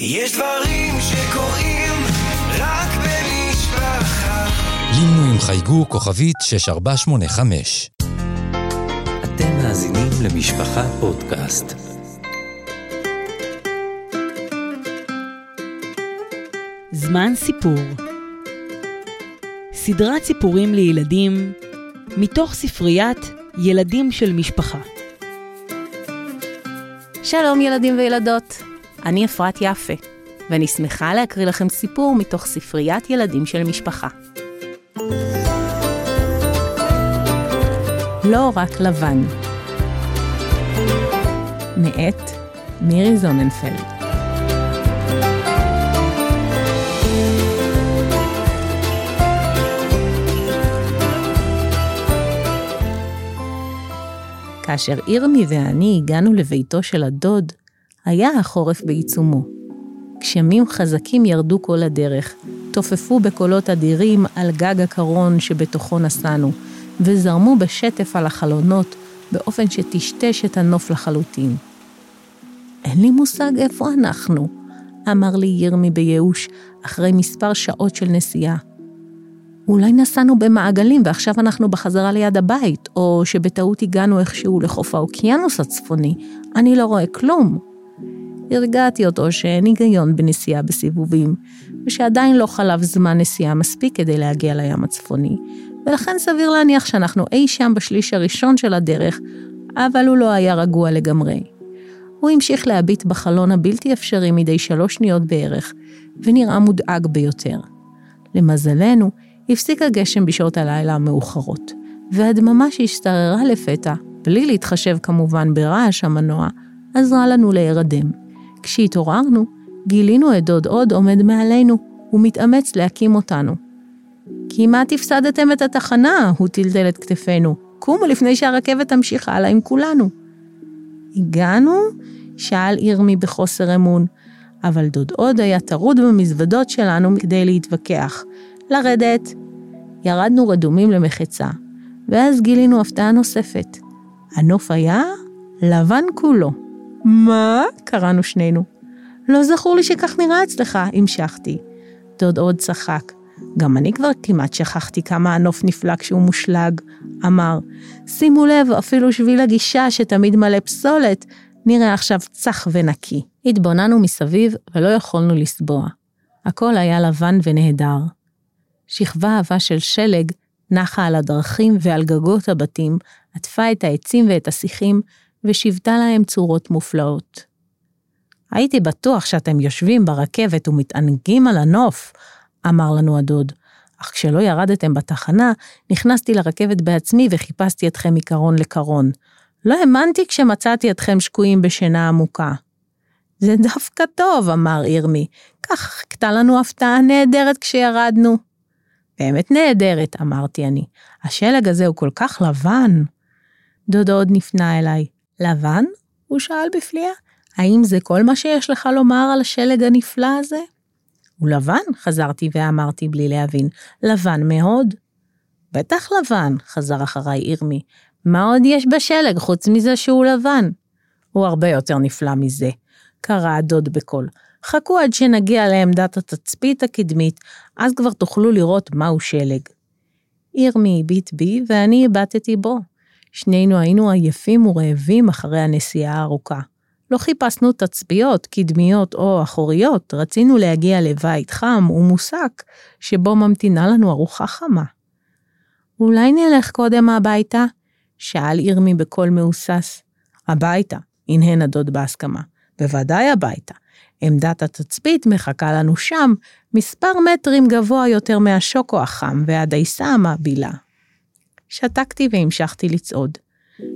יש דברים שקורים רק במשפחה. לינו עם חייגו כוכבית 6485. אתם מאזינים למשפחה פודקאסט. זמן סיפור סדרת סיפורים לילדים מתוך ספריית ילדים של משפחה. שלום ילדים וילדות, אני אפרת יפה, ואני שמחה להקריא לכם סיפור מתוך ספריית ילדים של משפחה. לא רק לבן. מאת מירי זוננפלד. כאשר ירמי ואני הגענו לביתו של הדוד, היה החורף בעיצומו. גשמים חזקים ירדו כל הדרך, תופפו בקולות אדירים על גג הקרון שבתוכו נסענו, וזרמו בשטף על החלונות, באופן שטשטש את הנוף לחלוטין. אין לי מושג איפה אנחנו, אמר לי ירמי בייאוש, אחרי מספר שעות של נסיעה. אולי נסענו במעגלים ועכשיו אנחנו בחזרה ליד הבית, או שבטעות הגענו איכשהו לחוף האוקיינוס הצפוני, אני לא רואה כלום. הרגעתי אותו שאין היגיון בנסיעה בסיבובים, ושעדיין לא חלף זמן נסיעה מספיק כדי להגיע לים הצפוני, ולכן סביר להניח שאנחנו אי שם בשליש הראשון של הדרך, אבל הוא לא היה רגוע לגמרי. הוא המשיך להביט בחלון הבלתי אפשרי מדי שלוש שניות בערך, ונראה מודאג ביותר. למזלנו, הפסיק הגשם בשעות הלילה המאוחרות, והדממה שהשתררה לפתע, בלי להתחשב כמובן ברעש המנוע, עזרה לנו להירדם. כשהתעוררנו, גילינו את דוד עוד עומד מעלינו, ומתאמץ להקים אותנו. כמעט הפסדתם את התחנה, הוא טלטל את כתפינו. קומו לפני שהרכבת תמשיך הלאה עם כולנו. הגענו? שאל ירמי בחוסר אמון, אבל דוד עוד היה טרוד במזוודות שלנו כדי להתווכח. לרדת. ירדנו רדומים למחצה, ואז גילינו הפתעה נוספת. הנוף היה לבן כולו. מה? קראנו שנינו. לא זכור לי שכך נראה אצלך, המשכתי. דוד עוד צחק. גם אני כבר כמעט שכחתי כמה הנוף נפלא כשהוא מושלג. אמר, שימו לב, אפילו שביל הגישה שתמיד מלא פסולת, נראה עכשיו צח ונקי. התבוננו מסביב ולא יכולנו לסבוע. הכל היה לבן ונהדר. שכבה עבה של שלג נחה על הדרכים ועל גגות הבתים, עטפה את העצים ואת השיחים, ושיוותה להם צורות מופלאות. הייתי בטוח שאתם יושבים ברכבת ומתענגים על הנוף, אמר לנו הדוד, אך כשלא ירדתם בתחנה, נכנסתי לרכבת בעצמי וחיפשתי אתכם מקרון לקרון. לא האמנתי כשמצאתי אתכם שקועים בשינה עמוקה. זה דווקא טוב, אמר ירמי, כך חיכתה לנו הפתעה נהדרת כשירדנו. באמת נהדרת, אמרתי אני. השלג הזה הוא כל כך לבן. דודו עוד נפנה אליי. לבן? הוא שאל בפליאה. האם זה כל מה שיש לך לומר על השלג הנפלא הזה? הוא לבן, חזרתי ואמרתי בלי להבין. לבן מאוד. בטח לבן, חזר אחריי ירמי. מה עוד יש בשלג חוץ מזה שהוא לבן? הוא הרבה יותר נפלא מזה, קרא הדוד בקול. חכו עד שנגיע לעמדת התצפית הקדמית, אז כבר תוכלו לראות מהו שלג. ירמי הביט בי ואני הבטתי בו. שנינו היינו עייפים ורעבים אחרי הנסיעה הארוכה. לא חיפשנו תצפיות, קדמיות או אחוריות, רצינו להגיע לבית חם ומוסק, שבו ממתינה לנו ארוחה חמה. אולי נלך קודם הביתה? שאל ירמי בקול מהוסס. הביתה, הנהן הדוד בהסכמה. בוודאי הביתה. עמדת התצפית מחכה לנו שם, מספר מטרים גבוה יותר מהשוקו החם והדייסה המעבילה. שתקתי והמשכתי לצעוד.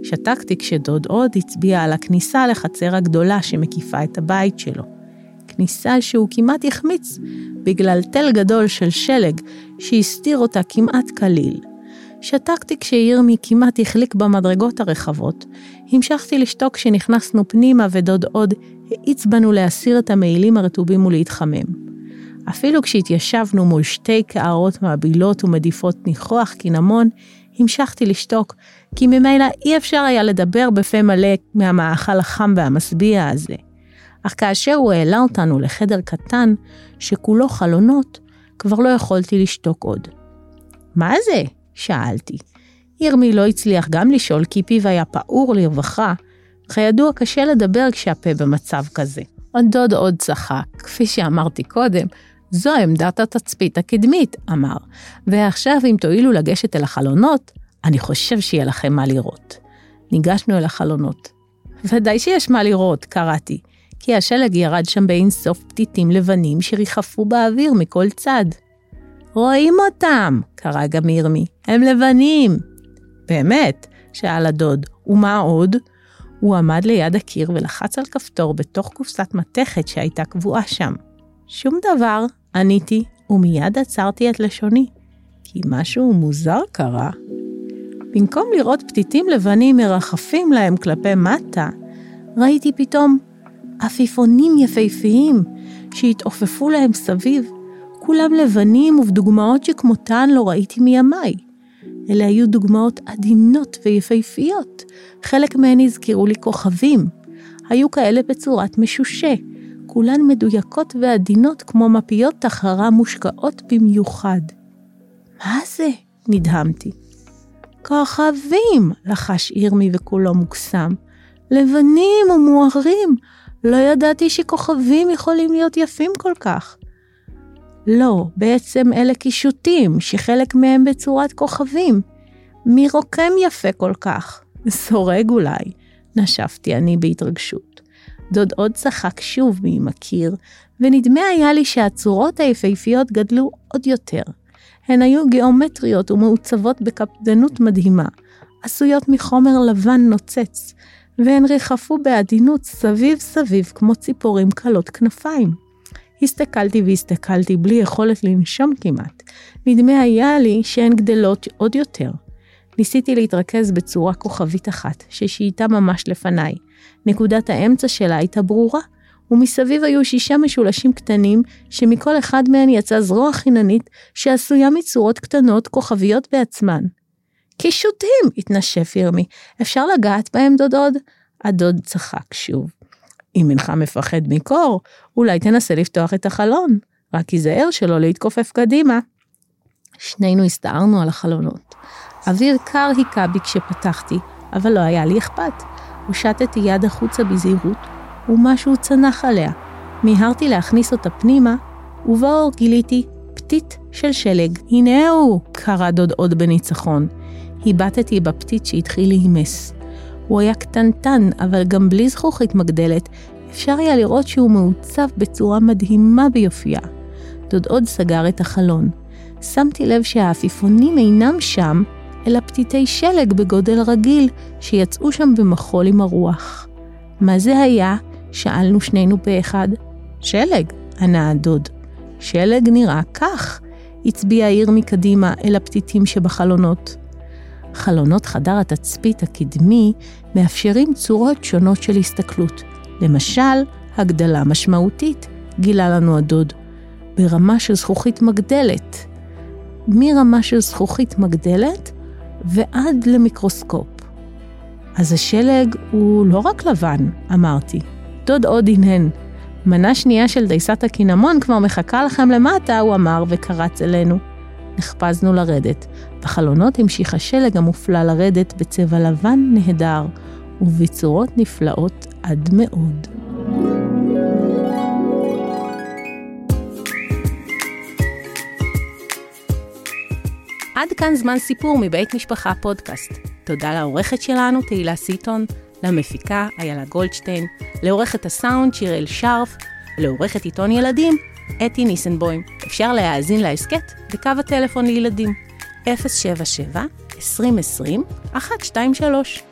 שתקתי כשדוד עוד הצביע על הכניסה לחצר הגדולה שמקיפה את הבית שלו. כניסה שהוא כמעט החמיץ בגלל תל גדול של שלג שהסתיר אותה כמעט כליל. שתקתי כשירמי כמעט החליק במדרגות הרחבות. המשכתי לשתוק כשנכנסנו פנימה ודוד עוד האיץ בנו להסיר את המעילים הרטובים ולהתחמם. אפילו כשהתיישבנו מול שתי קערות מעבילות ומדיפות ניחוח קינמון, המשכתי לשתוק, כי ממילא אי אפשר היה לדבר בפה מלא מהמאכל החם והמשביע הזה. אך כאשר הוא העלה אותנו לחדר קטן, שכולו חלונות, כבר לא יכולתי לשתוק עוד. מה זה? שאלתי. ירמי לא הצליח גם לשאול כי פיו היה פעור לרווחה, כידוע קשה לדבר כשהפה במצב כזה. הדוד עוד צחק, כפי שאמרתי קודם, זו עמדת התצפית הקדמית, אמר, ועכשיו אם תואילו לגשת אל החלונות, אני חושב שיהיה לכם מה לראות. ניגשנו אל החלונות. ודאי שיש מה לראות, קראתי, כי השלג ירד שם באין סוף פתיתים לבנים שריחפו באוויר מכל צד. רואים אותם, קרא גם ירמי, הם לבנים. באמת, שאל הדוד, ומה עוד? הוא עמד ליד הקיר ולחץ על כפתור בתוך קופסת מתכת שהייתה קבועה שם. שום דבר, עניתי, ומיד עצרתי את לשוני, כי משהו מוזר קרה. במקום לראות פתיתים לבנים מרחפים להם כלפי מטה, ראיתי פתאום עפיפונים יפהפיים שהתעופפו להם סביב, כולם לבנים ובדוגמאות שכמותן לא ראיתי מימיי. אלה היו דוגמאות עדינות ויפהפיות, חלק מהן הזכירו לי כוכבים. היו כאלה בצורת משושה, כולן מדויקות ועדינות כמו מפיות תחרה מושקעות במיוחד. מה זה? נדהמתי. כוכבים! לחש ירמי וכולו מוקסם. לבנים ומוארים! לא ידעתי שכוכבים יכולים להיות יפים כל כך. לא, בעצם אלה קישוטים, שחלק מהם בצורת כוכבים. מי רוקם יפה כל כך? סורג אולי, נשפתי אני בהתרגשות. דוד עוד צחק שוב מעם הקיר, ונדמה היה לי שהצורות היפהפיות גדלו עוד יותר. הן היו גיאומטריות ומעוצבות בקפדנות מדהימה, עשויות מחומר לבן נוצץ, והן ריחפו בעדינות סביב סביב כמו ציפורים קלות כנפיים. הסתכלתי והסתכלתי בלי יכולת לנשום כמעט. נדמה היה לי שהן גדלות עוד יותר. ניסיתי להתרכז בצורה כוכבית אחת, ששהייתה ממש לפניי. נקודת האמצע שלה הייתה ברורה, ומסביב היו שישה משולשים קטנים, שמכל אחד מהן יצאה זרוע חיננית שעשויה מצורות קטנות כוכביות בעצמן. קישוטים! התנשף ירמי. אפשר לגעת בהם, דודוד? הדוד צחק שוב. אם אינך מפחד מקור, אולי תנסה לפתוח את החלון, רק היזהר שלא להתכופף קדימה. שנינו הסתערנו על החלונות. אוויר קר היכה בי כשפתחתי, אבל לא היה לי אכפת. הושטתי יד החוצה בזהירות, ומשהו צנח עליה. מיהרתי להכניס אותה פנימה, ובאור גיליתי פתית של שלג. הנה הוא! קרא דוד עוד בניצחון. הבטתי בפתית שהתחיל להימס. הוא היה קטנטן, אבל גם בלי זכוכית מגדלת, אפשר היה לראות שהוא מעוצב בצורה מדהימה ביופייה. דוד עוד סגר את החלון. שמתי לב שהעפיפונים אינם שם, אלא פתיתי שלג בגודל רגיל, שיצאו שם במחול עם הרוח. מה זה היה? שאלנו שנינו באחד. שלג, ענה הדוד. שלג נראה כך, הצביע העיר מקדימה אל הפתיתים שבחלונות. חלונות חדר התצפית הקדמי מאפשרים צורות שונות של הסתכלות. למשל, הגדלה משמעותית, גילה לנו הדוד, ברמה של זכוכית מגדלת. מרמה של זכוכית מגדלת ועד למיקרוסקופ. אז השלג הוא לא רק לבן, אמרתי. דוד עוד הנהן. מנה שנייה של דייסת הקינמון כבר מחכה לכם למטה, הוא אמר וקרץ אלינו. נחפזנו לרדת. בחלונות המשיך השלג המופלא לרדת בצבע לבן נהדר, ובצורות נפלאות עד מאוד. עד כאן זמן סיפור מבית משפחה פודקאסט. תודה לעורכת שלנו, תהילה סיטון, למפיקה, איילה גולדשטיין, לעורכת הסאונד, שיראל שרף, לעורכת עיתון ילדים, אתי ניסנבוים. אפשר להאזין להסכת בקו הטלפון לילדים 077 2020 123